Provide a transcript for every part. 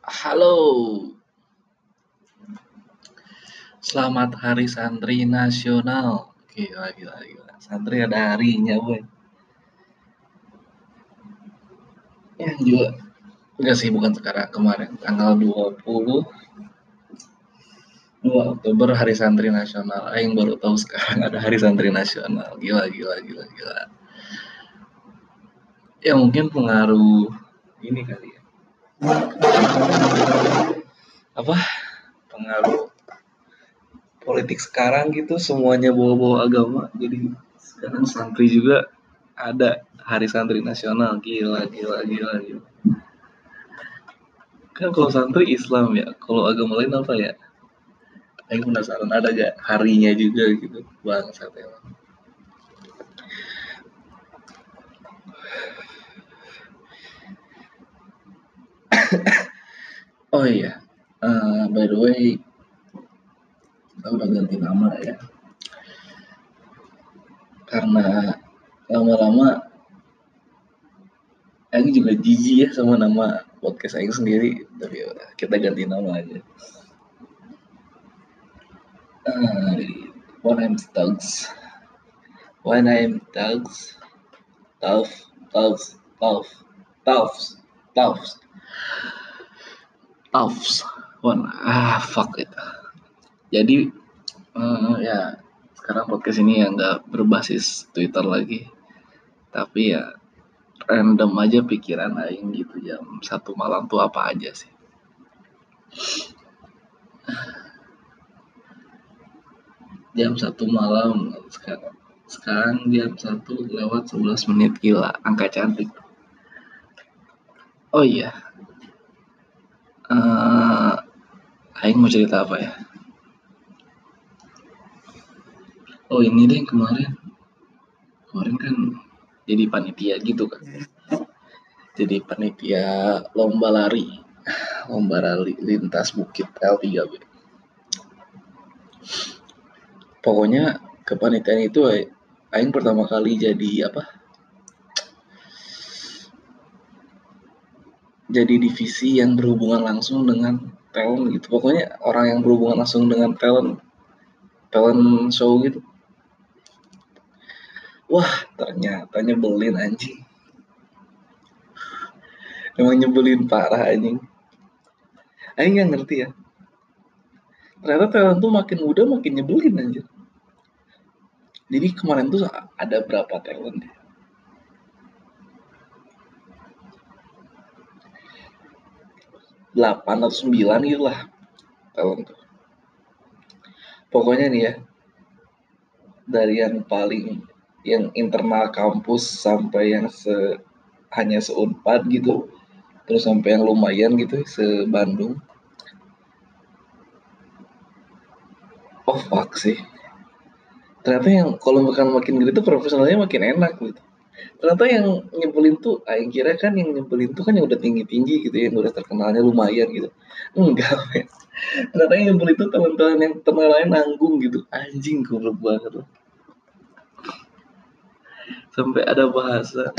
Halo. Selamat Hari Santri Nasional. Gila, gila, gila. Santri ada harinya, boy. Ya juga. Enggak sih, bukan sekarang. Kemarin, tanggal 20 2 Oktober Hari Santri Nasional. Aing baru tahu sekarang ada Hari Santri Nasional. Gila, gila, gila, gila. Ya mungkin pengaruh ini kali ya. Apa? Pengaruh politik sekarang gitu semuanya bawa-bawa agama. Jadi sekarang santri juga ada Hari Santri Nasional. Gila, gila, gila, gila. Kan kalau santri Islam ya, kalau agama lain apa ya? Aing penasaran ada gak harinya juga gitu. Bangsat emang. Oh iya, uh, by the way, kita udah ganti nama ya. Karena lama-lama Aing juga jijik ya sama nama podcast Aing sendiri, tapi ya kita ganti nama aja. Uh, one name Thugs. One name Thugs. Tough, Thugs, Tough, Toughs, Toughs. One, ah fuck it. Jadi uh, ya sekarang podcast ini ya nggak berbasis Twitter lagi, tapi ya random aja pikiran aing gitu jam satu malam tuh apa aja sih. Jam satu malam sekarang sekarang jam satu lewat 11 menit gila angka cantik. Oh iya, uh, Aing mau cerita apa ya? Oh ini deh kemarin, kemarin kan jadi panitia gitu kan. Jadi panitia lomba lari, lomba lari lintas bukit L3B. Pokoknya kepanitiaan itu Aing pertama kali jadi apa? Jadi divisi yang berhubungan langsung dengan talent gitu. Pokoknya orang yang berhubungan langsung dengan talent, talent show gitu. Wah, ternyata nyebelin anjing. Emang nyebelin parah anjing. Aing nggak ngerti ya. Ternyata talent tuh makin muda makin nyebelin anjir. Jadi kemarin tuh ada berapa talent ya? Delapan atau sembilan gitu lah. Talent tuh. Pokoknya nih ya, dari yang paling yang internal kampus sampai yang se hanya seunpad gitu terus sampai yang lumayan gitu se Bandung oh fuck sih. Ternyata yang kalau makan makin gitu profesionalnya makin enak gitu ternyata yang nyebelin tuh aing kira kan yang nyebelin tuh kan yang udah tinggi tinggi gitu ya, yang udah terkenalnya lumayan gitu enggak men. ternyata yang nyebelin tuh teman-teman yang terkenalnya nanggung gitu anjing goblok banget sampai ada bahasa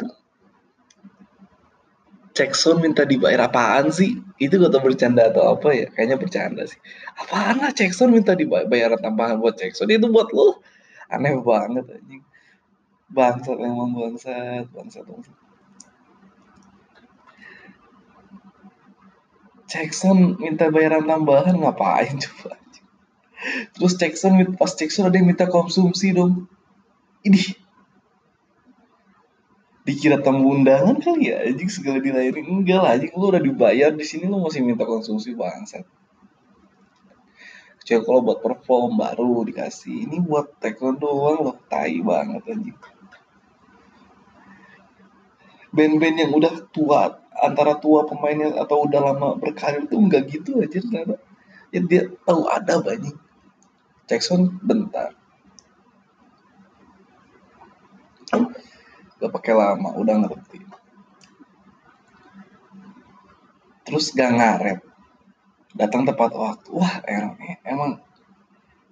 Jackson minta dibayar apaan sih? Itu gak tau bercanda atau apa ya? Kayaknya bercanda sih. Apaan lah Jackson minta dibayar tambahan buat Jackson? Itu buat lo. Aneh banget anjing. Bangsat emang bangsat, bangsat, bangsat. Jackson minta bayaran tambahan ngapain coba? Terus Jackson pas Jackson ada yang minta konsumsi dong. Ini dikira tamu undangan kali ya anjing segala dilayarin enggak lah anjing lu udah dibayar di sini lu masih minta konsumsi bangsat kecuali kalau buat perform baru dikasih ini buat taekwondo doang loh tai banget anjing band-band yang udah tua antara tua pemainnya atau udah lama berkarir tuh enggak gitu aja ternyata ya dia tahu ada banyak Jackson bentar. Gak pakai lama udah ngerti. Terus gak ngaret. Datang tepat waktu. Wah emang, emang.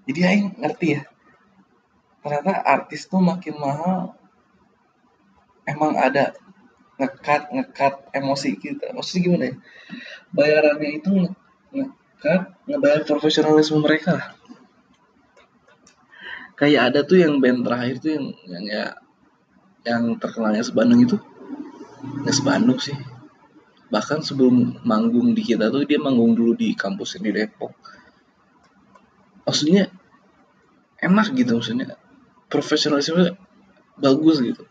Jadi aing ngerti ya. Ternyata artis tuh makin mahal. Emang ada ngekat ngekat emosi kita. Maksudnya gimana ya? Bayarannya itu ngekat ngebayar profesionalisme mereka. Kayak ada tuh yang band terakhir tuh yang yang ya yang terkenalnya sebandung itu. Nggak sebandung sih. Bahkan sebelum manggung di kita tuh dia manggung dulu di kampus di Depok. Maksudnya enak gitu maksudnya. Profesionalisme bagus gitu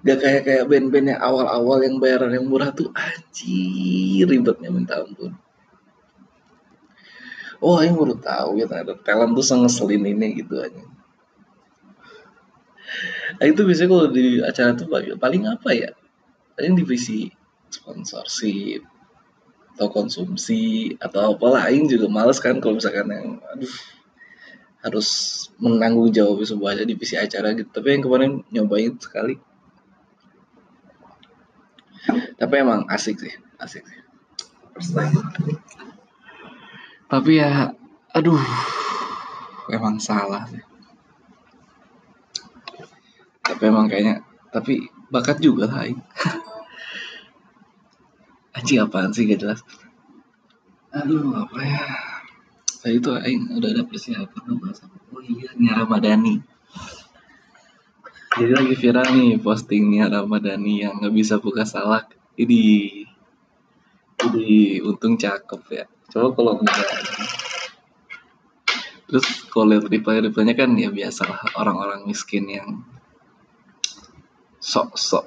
gak kayak kayak band-band yang awal-awal yang bayaran yang murah tuh anjir ribetnya minta ampun. Oh yang baru tahu ya ternyata talent tuh ngeselin ini gitu aja nah itu biasanya kalau di acara tuh paling apa ya? Paling divisi sponsorship atau konsumsi atau apa lain juga males kan kalau misalkan yang aduh harus menanggung jawab sebuah divisi acara gitu. Tapi yang kemarin nyobain sekali tapi emang asik sih asik sih. Tapi ya aduh emang salah sih. Tapi emang kayaknya tapi bakat juga lah anjing apaan sih gak jelas. Aduh apa ya. Saya itu aing udah ada persiapan bahasa oh iya Nia Ramadhani. Jadi lagi viral nih posting Nia Ramadhani yang nggak bisa buka salak ini ini untung cakep ya. Coba kalau enggak terus kalau lihat reply kan ya biasa lah orang-orang miskin yang sok-sok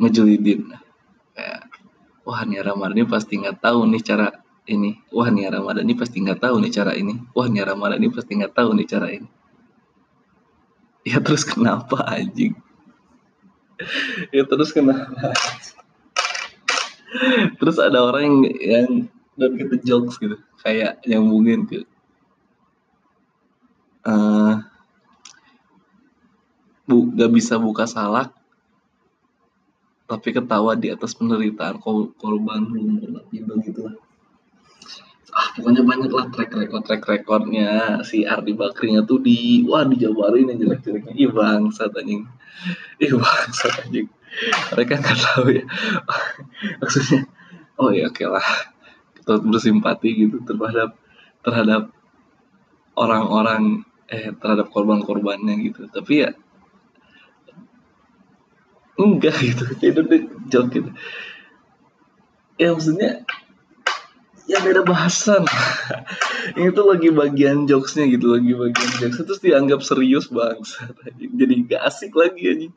ngejulidin kayak wah Nia Ramadhani pasti nggak tahu nih cara ini. Wah Nia Ramadhani pasti nggak tahu nih cara ini. Wah Nia Ramadhani pasti nggak tahu nih cara ini. Ya terus kenapa anjing ya terus kenapa terus ada orang yang yang dan kita jokes gitu. Kayak nyambungin ke uh, bu gak bisa buka salak tapi ketawa di atas penderitaan korban belum gitu gitu lah ah pokoknya banyak lah track record track recordnya si Ardi Bakrinya tuh di wah dijabarin yang jelek jeleknya ih bangsa anjing. Ih bangsa anjing. Mereka nggak tahu ya. Maksudnya oh ya oke okay lah. Kita bersimpati gitu terhadap terhadap orang-orang eh terhadap korban-korbannya gitu. Tapi ya enggak gitu. Itu joke gitu ya maksudnya ya beda bahasan. Ini tuh lagi bagian jokesnya gitu lagi bagian jokes. Terus dianggap serius bangsa jadi gak asik lagi aja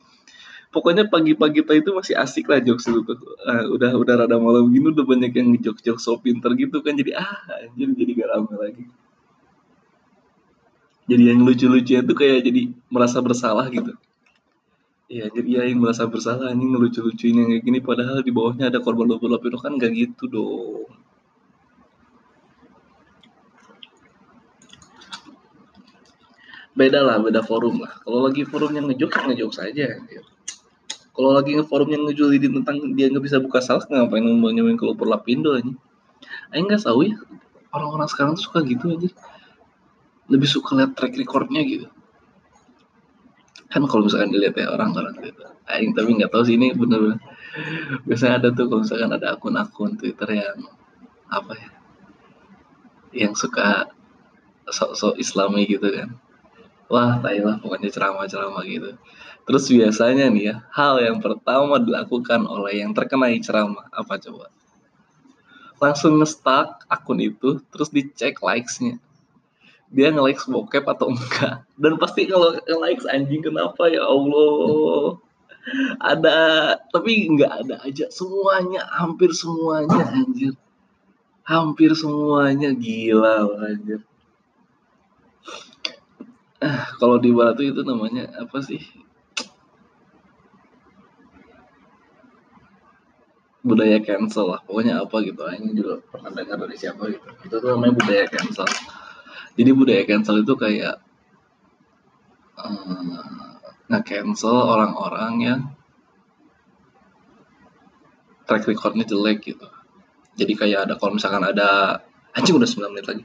pokoknya pagi-pagi itu masih asik lah jokes itu uh, udah udah rada malam gini udah banyak yang jokes jokes so pinter gitu kan. Jadi ah jadi jadi gak rame lagi. Jadi yang lucu-lucu itu kayak jadi merasa bersalah gitu. Iya, jadi ya yang merasa bersalah ini ngelucu-lucuin yang kayak gini. Padahal di bawahnya ada korban itu kan gak gitu dong. Beda lah beda forum lah. Kalau lagi forum yang ngejok ngejok saja kalau lagi nge-forum yang ngejulidin tentang dia nggak bisa buka salah ngapain nyobain kalau perlapindo aja Ayo nggak tahu ya. Orang-orang sekarang tuh suka gitu aja lebih suka lihat track recordnya gitu. Kan kalau misalkan dilihat ya orang-orang gitu Aing tapi nggak tahu sih ini bener-bener. Biasanya ada tuh kalau misalkan ada akun-akun Twitter yang apa ya yang suka sok-sok islami gitu kan Wah, lah pokoknya ceramah-ceramah gitu. Terus biasanya nih ya, hal yang pertama dilakukan oleh yang terkena ceramah apa coba? Langsung nge-stuck akun itu, terus dicek likes-nya. Dia nge-likes bokep atau enggak. Dan pasti kalau nge-likes anjing kenapa ya Allah. Ada, tapi enggak ada aja. Semuanya, hampir semuanya anjir. Hampir semuanya gila anjir ah kalau di Batu itu namanya apa sih? Budaya cancel lah pokoknya apa gitu. Ini juga pernah dengar dari siapa gitu. Itu tuh namanya budaya cancel. Jadi budaya cancel itu kayak uh, nge-cancel orang-orang yang track recordnya jelek gitu. Jadi kayak ada kalau misalkan ada anjing udah 9 menit lagi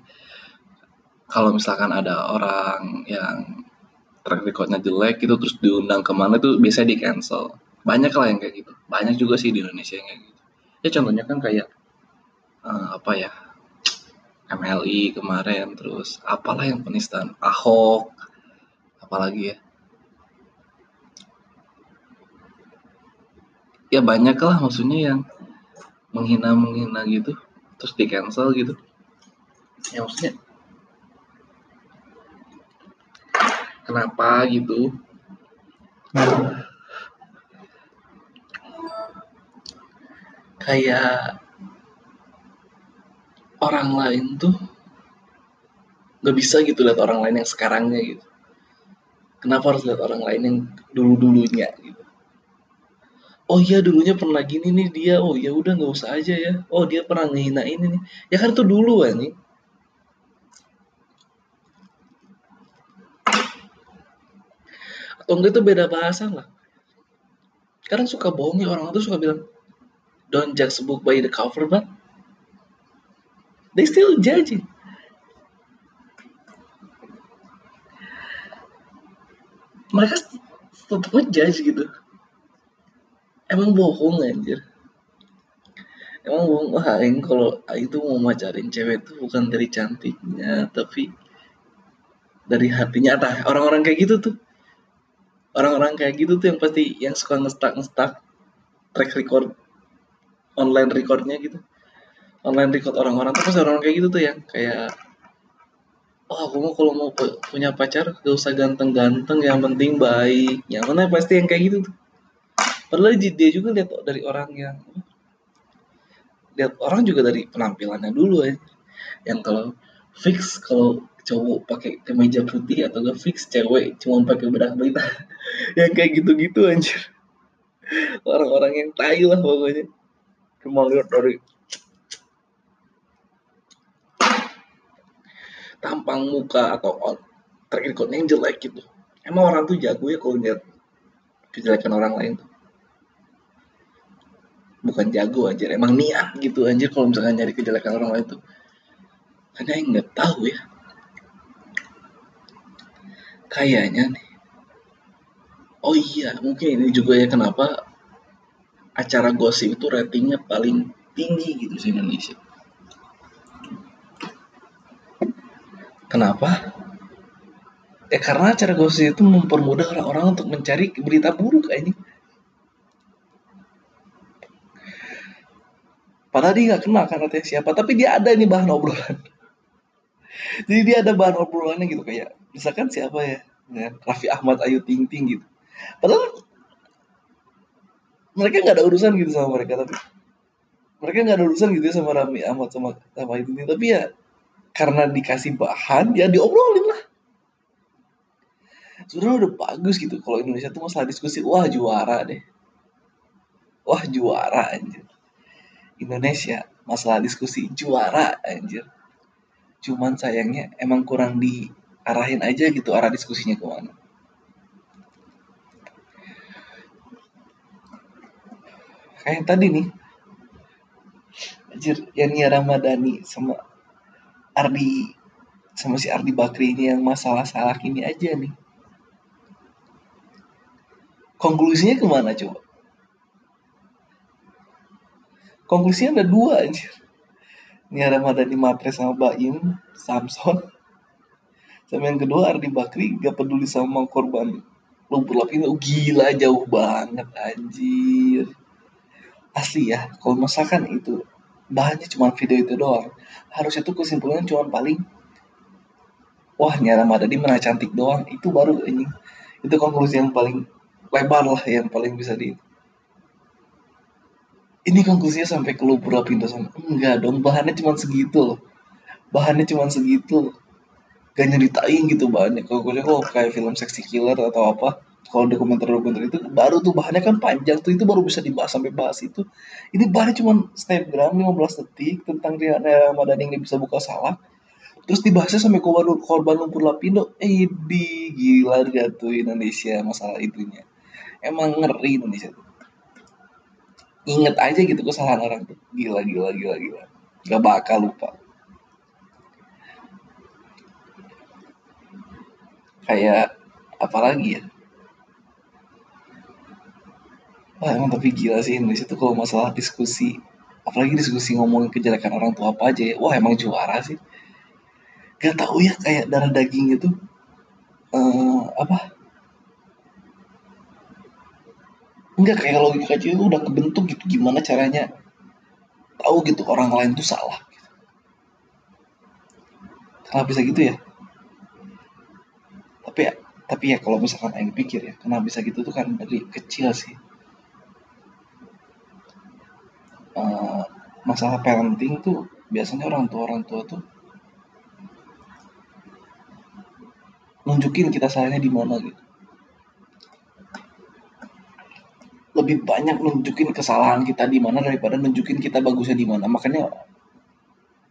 kalau misalkan ada orang yang track recordnya jelek itu terus diundang ke mana itu biasanya di cancel banyak lah yang kayak gitu. Banyak juga sih di Indonesia yang kayak gitu. Ya contohnya kan kayak uh, apa ya MLI kemarin terus apalah yang penistaan Ahok apalagi ya. Ya banyak lah maksudnya yang menghina menghina gitu terus di cancel gitu. Ya maksudnya kenapa gitu? Kayak orang lain tuh nggak bisa gitu lihat orang lain yang sekarangnya gitu. Kenapa harus lihat orang lain yang dulu dulunya gitu? Oh iya dulunya pernah gini nih dia. Oh ya udah nggak usah aja ya. Oh dia pernah ngehina ini. Nih ya kan itu dulu nih atau enggak itu beda bahasa lah. Kadang suka bohong ya orang tuh suka bilang don't judge a book by the cover but they still judging. Mereka tetap judge gitu. Emang bohong anjir. Emang bohong. Wah ini kalau itu mau macarin cewek tuh bukan dari cantiknya tapi dari hatinya. Atau orang-orang kayak gitu tuh orang-orang kayak gitu tuh yang pasti yang suka ngestak ngestak track record online recordnya gitu. Online record orang-orang tuh pasti orang, -orang kayak gitu tuh yang kayak oh aku mau kalau mau punya pacar gak usah ganteng-ganteng yang penting baik. Yang mana pasti yang kayak gitu tuh. Padahal dia juga lihat dari orang yang lihat orang juga dari penampilannya dulu ya. Yang kalau fix kalau cowok pakai kemeja putih atau gak fix cewek cuma pakai bedak berita yang kayak gitu-gitu anjir. Orang-orang yang tai lah pokoknya. Cuma lihat dari tampang muka atau track recordnya yang jelek gitu. Emang orang tuh jago ya kalau lihat kejelekan orang lain tuh. Bukan jago anjir. Emang niat gitu anjir kalau misalkan nyari kejelekan orang lain tuh. Karena yang nggak tahu ya kayaknya nih. Oh iya mungkin ini juga ya kenapa acara gosip itu ratingnya paling tinggi gitu di Indonesia. Kenapa? Ya karena acara gosip itu mempermudah orang-orang untuk mencari berita buruk kayaknya Padahal dia nggak kenal kan artinya siapa, tapi dia ada ini bahan obrolan. Jadi dia ada bahan obrolannya gitu kayak misalkan siapa ya, ya Raffi Ahmad Ayu Ting Ting gitu. Padahal mereka nggak ada urusan gitu sama mereka tapi mereka nggak ada urusan gitu ya sama Raffi Ahmad sama sama Ayu Ting tapi ya karena dikasih bahan ya diobrolin lah. Sebenarnya udah bagus gitu kalau Indonesia tuh masalah diskusi wah juara deh. Wah juara anjir Indonesia masalah diskusi juara anjir cuman sayangnya emang kurang diarahin aja gitu arah diskusinya ke mana. Kayak yang tadi nih anjir Yani Ramadhani sama Ardi sama si Ardi Bakri ini yang masalah salah ini aja nih. Konklusinya ke mana coba? Konklusinya ada dua aja ini ada Madani Matre sama Baim Samson sama yang kedua Ardi Bakri gak peduli sama korban lumpur lapin oh, gila jauh banget anjir. Asli ya kalau misalkan itu bahannya cuma video itu doang. Harusnya tuh kesimpulannya cuma paling wah nyara Madani mana cantik doang. Itu baru ini itu konklusi yang paling lebar lah yang paling bisa di ini konklusinya sampai ke lubura pintu sama enggak dong bahannya cuma segitu loh. Bahannya cuma segitu gak nyeritain gitu bahannya. Kalau gue kalau kayak film seksi killer atau apa kalau dokumenter-dokumenter itu baru tuh bahannya kan panjang tuh itu baru bisa dibahas sampai bahas itu. Ini bahannya cuma snapgram 15 detik tentang Riana Ramadan yang bisa buka salah terus dibahasnya sampai korban korban lumpur lapindo. Eh di gila gak tuh Indonesia masalah itunya emang ngeri Indonesia tuh. Inget aja gitu kesalahan orang tuh. Gila gila gila gila. Gak bakal lupa kayak apa lagi ya? Wah, emang tapi gila sih Indonesia tuh kalau masalah diskusi apalagi diskusi ngomongin kejelekan orang tua apa aja ya. Wah emang juara sih. Gak tau ya kayak darah daging itu uh, apa? Enggak kayak logika aja itu udah kebentuk gitu gimana caranya tahu gitu orang lain tuh salah gitu. kenapa bisa gitu ya tapi ya tapi ya kalau misalkan Aing pikir ya kenapa bisa gitu tuh kan dari kecil sih. Uh, masalah parenting tuh biasanya orang tua orang tua tuh nunjukin kita salahnya di mana gitu. Lebih banyak nunjukin kesalahan kita di mana daripada nunjukin kita bagusnya di mana. Makanya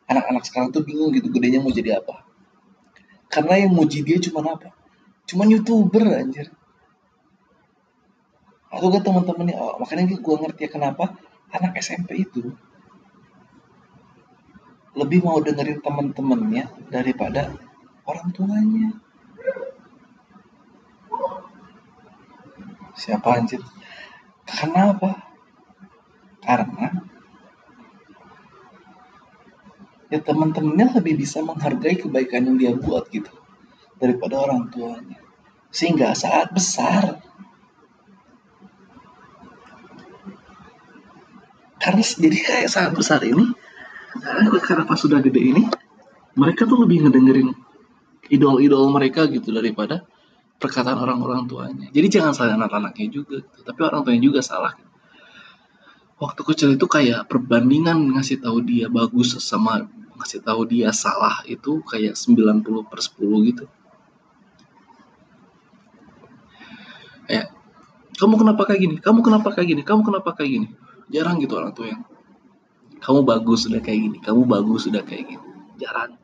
anak-anak sekarang tuh bingung gitu gedenya mau jadi apa. Karena yang muji dia cuma apa cuma youtuber anjir. Atau gak teman-temannya oh, makanya gue ngerti ya kenapa anak SMP itu lebih mau dengerin teman-temannya daripada orang tuanya. Siapa anjir? Karena apa? Karena ya teman-temannya lebih bisa menghargai kebaikan yang dia buat gitu daripada orang tuanya. Sehingga saat besar karena jadi kayak saat besar ini karena pas sudah gede ini mereka tuh lebih ngedengerin idol-idol mereka gitu daripada perkataan orang-orang tuanya. Jadi jangan salah anak-anaknya juga, gitu. tapi orang tuanya juga salah. Waktu kecil itu kayak perbandingan ngasih tahu dia bagus sama ngasih tahu dia salah itu kayak 90 per 10 gitu. Ya, kamu kenapa kayak gini? Kamu kenapa kayak gini? Kamu kenapa kayak gini? Jarang gitu orang tua yang kamu bagus sudah kayak gini, kamu bagus sudah kayak gini. Jarang.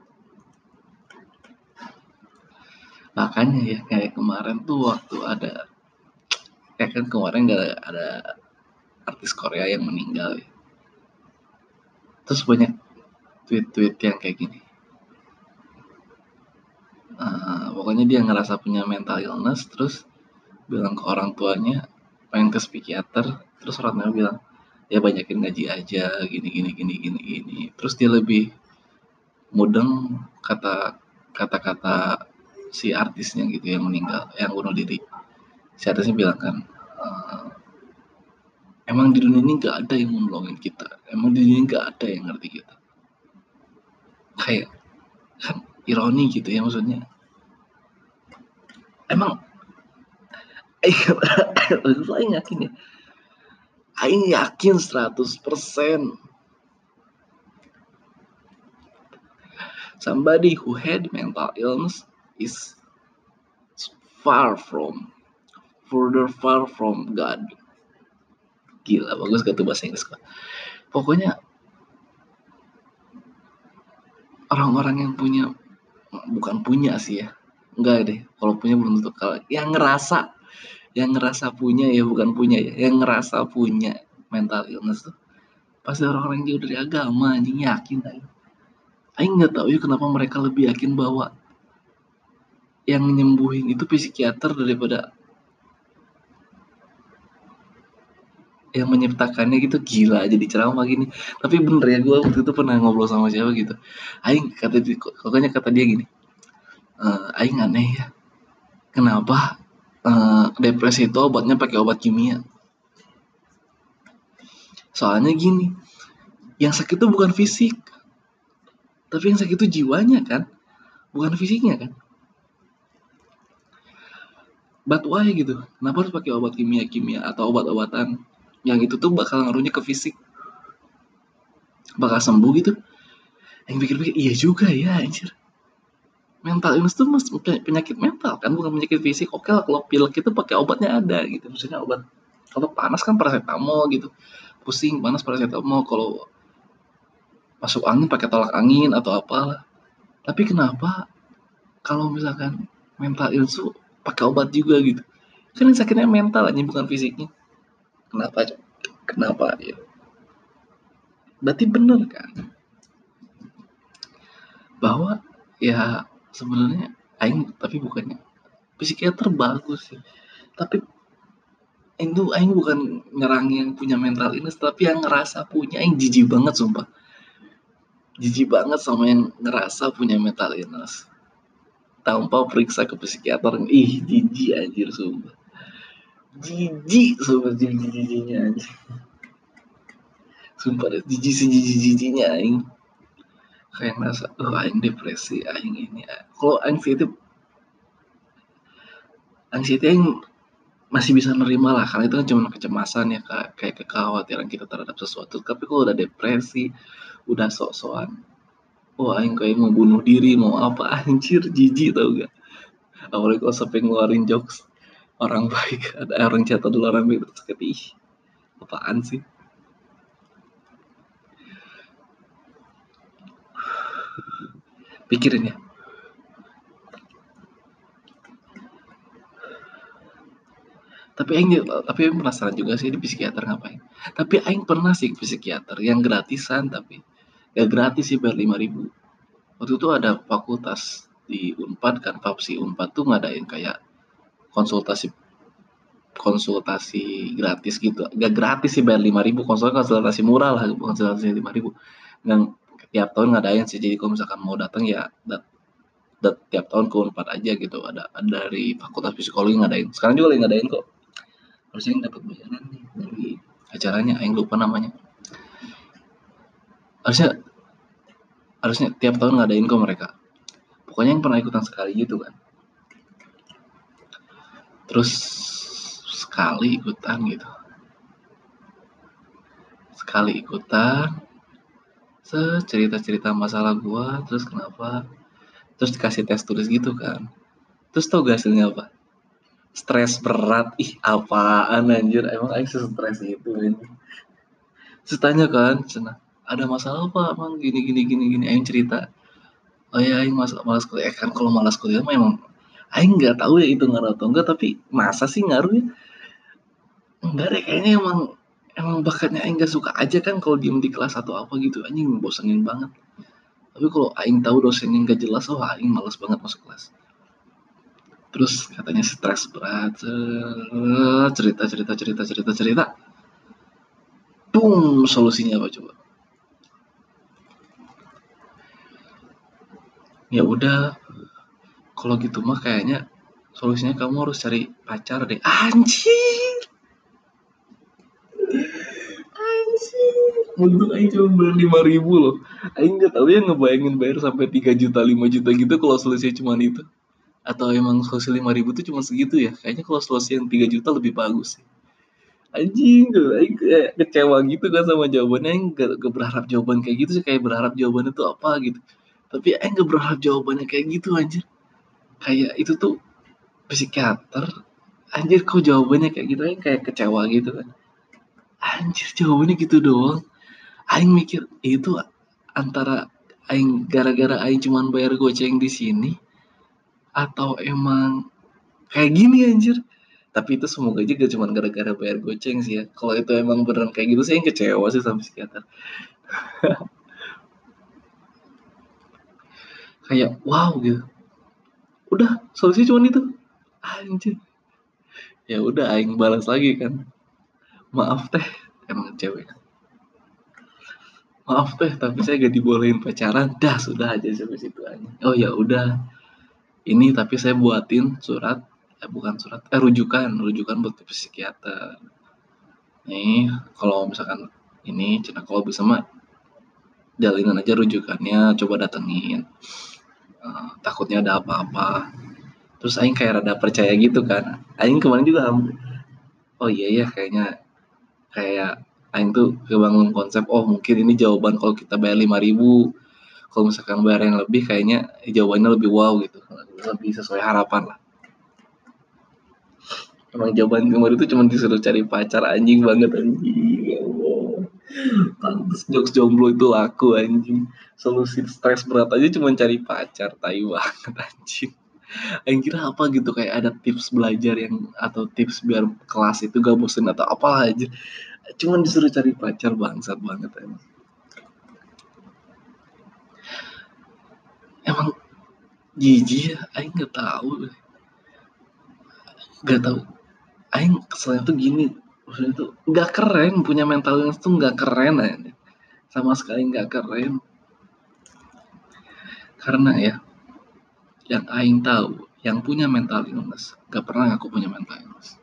makanya ya kayak kemarin tuh waktu ada ya kan kemarin gak ada, ada artis Korea yang meninggal ya. terus banyak tweet-tweet yang kayak gini uh, pokoknya dia ngerasa punya mental illness terus bilang ke orang tuanya pengen ke psikiater terus orang tuanya bilang ya banyakin gaji aja gini gini gini gini gini. Terus dia lebih mudeng kata kata-kata si artisnya gitu yang meninggal yang bunuh diri. Si artisnya bilang kan uh, emang di dunia ini nggak ada yang menolongin kita emang di dunia ini nggak ada yang ngerti kita. Kayak kan ironi gitu ya maksudnya. Emang saya yakin ya Aing yakin 100% somebody who had mental illness is far from further far from God. Gila, bagus gak tuh bahasa Inggris kok. Pokoknya orang-orang yang punya bukan punya sih ya. Enggak deh, kalau punya belum tentu kalau yang ngerasa yang ngerasa punya ya bukan punya ya, yang ngerasa punya mental illness tuh. Pasti orang-orang jauh dari agama anjing yakin aja. Aing nggak tahu ya kenapa mereka lebih yakin bahwa yang nyembuhin itu psikiater daripada yang menyiptakannya gitu. Gila jadi ceramah gini. Tapi bener ya gue waktu itu pernah ngobrol sama siapa gitu. Aing kata pokoknya kata dia gini e, Aing aneh ya. Kenapa uh, depresi itu obatnya pakai obat kimia. Soalnya gini yang sakit itu bukan fisik tapi yang sakit itu jiwanya kan bukan fisiknya kan. But why gitu? Kenapa harus pakai obat kimia kimia atau obat-obatan yang itu tuh bakal ngaruhnya ke fisik? Bakal sembuh gitu? Yang pikir-pikir iya juga ya anjir mental illness mas penyakit mental kan bukan penyakit fisik. Oke lah kalau pilek itu pakai obatnya ada gitu. Maksudnya obat kalau panas kan paracetamol gitu. Pusing panas paracetamol. Kalau masuk angin pakai tolak angin atau apalah. Tapi kenapa kalau misalkan mental illness tuh pakai obat juga gitu? Kan yang sakitnya mental aja bukan fisiknya. Kenapa? Kenapa? Ya berarti bener kan? Bahwa ya sebenarnya aing tapi bukannya. Psikiater bagus sih. Tapi Aing tuh Aing bukan nyerang yang punya mental illness tapi yang ngerasa punya Aing jijik banget sumpah. Jijik banget sama yang ngerasa punya mental illness. Tanpa periksa ke psikiater ih jijik anjir sumpah. Jijik sumpah jijik jijiknya anjir. Sumpah jijik sejijik jijiknya Aing kayak ngerasa oh Aing depresi Aing ini. Kalau anxiety anxiety Aing masih bisa nerima lah karena itu kan cuma kecemasan ya kayak, kekhawatiran kita terhadap sesuatu. Tapi kalau udah depresi udah sok-sokan oh aing kayak mau bunuh diri mau apa? Anjir jijik tau gak apalagi kalau sampai ngeluarin jokes orang baik ada orang jatuh dulu orang baik terus kayak ih apaan sih pikirin ya. Tapi aing tapi aing penasaran juga sih di psikiater ngapain? Tapi aing pernah sih psikiater yang gratisan tapi gak gratis sih bayar lima ribu. Waktu itu ada fakultas di Unpad kan Fapsi Unpad tuh ngadain kayak konsultasi konsultasi gratis gitu. Gak gratis sih bayar lima ribu. Konsultasi konsultasi murah lah konsultasi lima ribu. Dan tiap tahun ngadain sih. Jadi kalau misalkan mau datang ya dat, dat, tiap tahun ke Unpad aja gitu. Ada, dari fakultas psikologi ngadain. Sekarang juga lagi ngadain kok. Harusnya yang dapat bayaran nih dari acaranya. Yang lupa namanya. Harusnya harusnya tiap tahun ngadain kok mereka. Pokoknya yang pernah ikutan sekali gitu kan. Terus sekali ikutan gitu. Sekali ikutan cerita cerita masalah gua terus kenapa? Terus dikasih tes tulis gitu kan. Terus tau gak hasilnya apa? Stres berat. Ih apaan anjir. Emang aing stres itu ini terus tanya kan cina ada masalah apa emang gini gini gini gini. Aing cerita oh ya aing mas malas kuliah. Eh, kan kalau malas kuliah mah emang aing nggak tahu ya itu ngaruh atau enggak tapi masa sih ngaruh ya enggak deh kayaknya emang emang bakatnya aing gak suka aja kan kalau diem di kelas atau apa gitu. Anjing bosanin banget. Tapi kalau aing tahu dosennya nggak jelas oh aing males banget masuk kelas. Terus katanya stres berat cerita cerita cerita cerita cerita. Boom solusinya apa coba? Ya udah kalau gitu mah kayaknya solusinya kamu harus cari pacar deh. Anjir untuk Aing cuma bayar lima ribu loh. Aing nggak tahu ya ngebayangin bayar sampai 3 juta 5 juta gitu kalau solusinya cuma itu. Atau emang solusi lima ribu tuh cuma segitu ya? Kayaknya kalau solusi yang 3 juta lebih bagus sih. Anjing aing kecewa gitu kan sama jawabannya. Aing gak berharap jawaban kayak gitu sih. Kayak berharap jawabannya tuh apa gitu. Tapi aing gak berharap jawabannya kayak gitu anjir. Kayak itu tuh psikiater. Anjir kok jawabannya kayak gitu? Aing kayak kecewa gitu kan anjir jawabannya gitu doang. Aing mikir itu antara aing gara-gara aing cuman bayar goceng di sini atau emang kayak gini anjir. Tapi itu semoga juga cuma gara-gara bayar goceng sih ya. Kalau itu emang beneran kayak gitu yang kecewa sih sama psikiater. Kayak wow gitu. Udah solusi cuma itu. Anjir. Ya udah aing balas lagi kan maaf teh emang cewek. Maaf teh tapi saya gak dibolehin pacaran. Dah sudah aja sampai situ aja. Oh ya udah. Ini tapi saya buatin surat eh bukan surat eh rujukan. Rujukan buat psikiater. Nih kalau misalkan ini cina kalau bisa mah jalinan aja rujukannya coba datengin. Uh, takutnya ada apa-apa. Terus Aing kayak rada percaya gitu kan. Aing kemarin juga oh iya ya kayaknya kayak Aing tuh kebangun konsep oh mungkin ini jawaban kalau kita bayar lima ribu kalau misalkan bayar yang lebih kayaknya jawabannya lebih wow gitu. Lebih sesuai harapan lah. Emang jawaban kemarin itu cuma disuruh cari pacar anjing banget anjing ya pantes jokes jomblo itu laku anjing. Solusi stres berat aja cuma cari pacar tai banget anjing Aing kira apa gitu kayak ada tips belajar yang atau tips biar kelas itu gak bosen atau apa aja. Cuman disuruh cari pacar bangsat banget emang. Emang jijik ya Aing nggak tahu nggak tahu Aing keselnya tuh gini maksudnya tuh nggak keren punya mental illness tuh nggak keren aja. Sama sekali nggak keren. Karena ya yang Aing tahu yang punya mental illness gak pernah aku punya mental illness.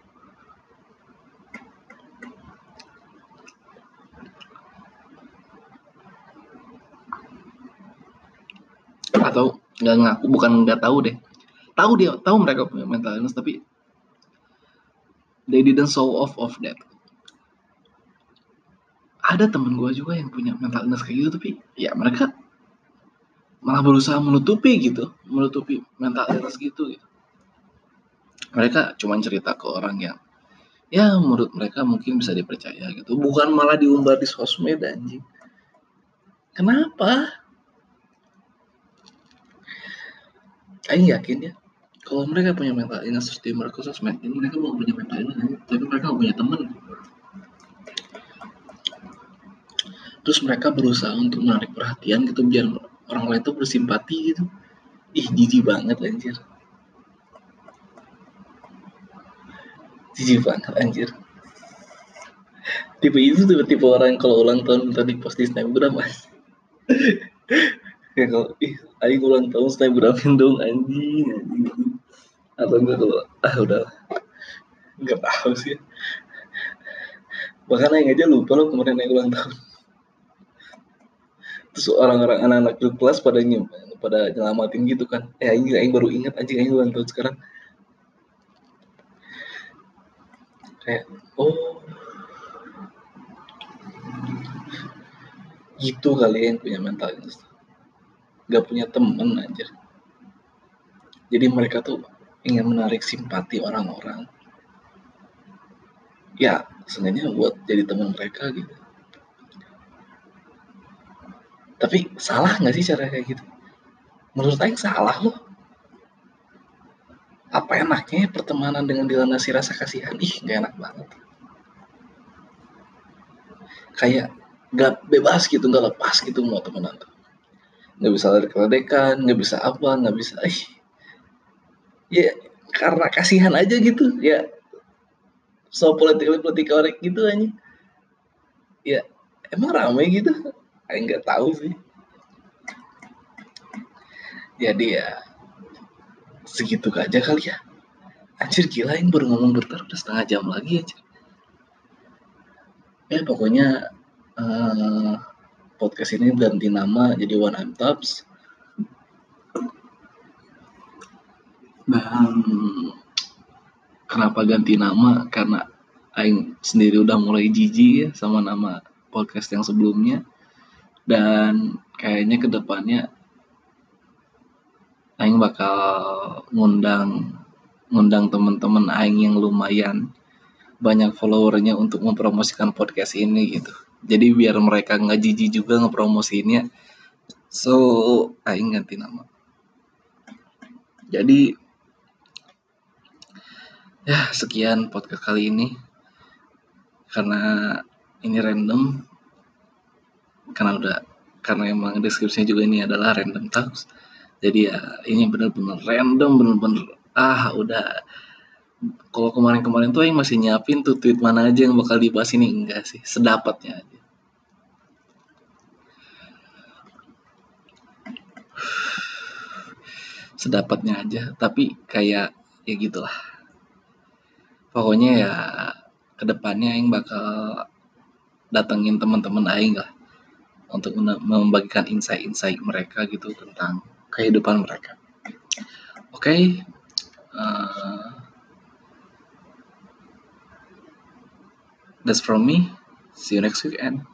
Atau nggak ngaku bukan nggak tahu deh. Tahu dia tahu mereka punya mental illness tapi they didn't show off of that. Ada temen gue juga yang punya mental illness kayak gitu tapi ya mereka malah berusaha menutupi gitu menutupi mental illness gitu gitu. Mereka cuma cerita ke orang yang ya menurut mereka mungkin bisa dipercaya gitu. Bukan malah diumbar di sosmed anjing. Kenapa? Aing yakin ya kalau mereka punya mental illness di mereka sosmed ini mereka mau punya mental illness tapi mereka punya teman. Terus mereka berusaha untuk menarik perhatian gitu biar orang lain tuh bersimpati gitu. Ih jijik banget anjir. Jijik banget anjir. Tipe itu tipe tipe orang yang kalau ulang tahun tadi post di snapgram mas. Ya kalau ih ayo ulang tahun snapgramin dong anjing atau enggak kalau ah udah nggak tahu sih. Bahkan aja lupa loh kemarin aing ulang tahun terus orang-orang anak-anak kelas pada nyem pada nyelamatin gitu kan. Eh aing aing baru ingat anjing aing ulang tahun sekarang. Kayak oh. Gitu kali yang punya mental illness gak punya temen aja jadi mereka tuh ingin menarik simpati orang-orang. Ya sebenarnya buat jadi teman mereka gitu tapi salah nggak sih cara kayak gitu? Menurut Aing salah loh. Apa enaknya pertemanan dengan dilandasi rasa kasihan ih nggak enak banget. Kayak nggak bebas gitu nggak lepas gitu mau temenan tuh. Nggak bisa lari keledekan nggak bisa apa nggak bisa ih. Ya karena kasihan aja gitu ya. So politik politik korek gitu aja ya emang ramai gitu Aing nggak tahu sih. Jadi ya segitu aja kali ya. Anjir gila yang baru ngomong bentar udah setengah jam lagi aja ya pokoknya uh, podcast ini ganti nama jadi One I'm Tops dan kenapa ganti nama? Karena Aing sendiri udah mulai jijik ya sama nama podcast yang sebelumnya dan kayaknya ke depannya Aing bakal ngundang ngundang teman-teman Aing yang lumayan banyak followernya untuk mempromosikan podcast ini gitu. Jadi biar mereka nggak jijik juga ngepromosiinnya. So Aing ganti nama. Jadi ya sekian podcast kali ini. Karena ini random karena udah karena emang deskripsinya juga ini adalah random talks jadi ya ini bener-bener random bener-bener ah udah. Kalau kemarin-kemarin tuh yang masih nyiapin tuh tweet mana aja yang bakal dibahas ini? Enggak sih sedapatnya aja. Sedapatnya aja tapi kayak ya gitulah. Pokoknya ya ke depannya Aing bakal datengin teman-teman Aing lah untuk membagikan insight-insight mereka gitu tentang kehidupan mereka. Oke, okay, uh, that's from me. See you next week and